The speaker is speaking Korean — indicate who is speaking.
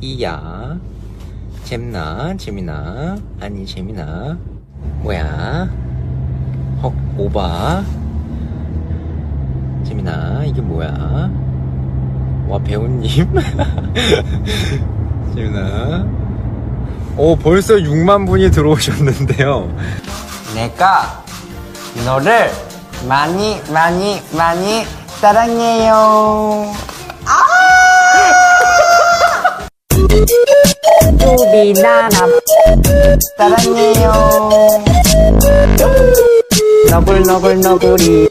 Speaker 1: 이야 잼나? 재미나? 아니 재미나? 뭐야? 헉 오바? 재미나? 이게 뭐야? 와 배우님? 재미나? 오 벌써 6만 분이 들어오셨는데요.
Speaker 2: 내가 너를 많이 많이 많이 사랑해요.
Speaker 3: 두비나나
Speaker 2: 사랑해요.
Speaker 3: 너굴너굴 너구리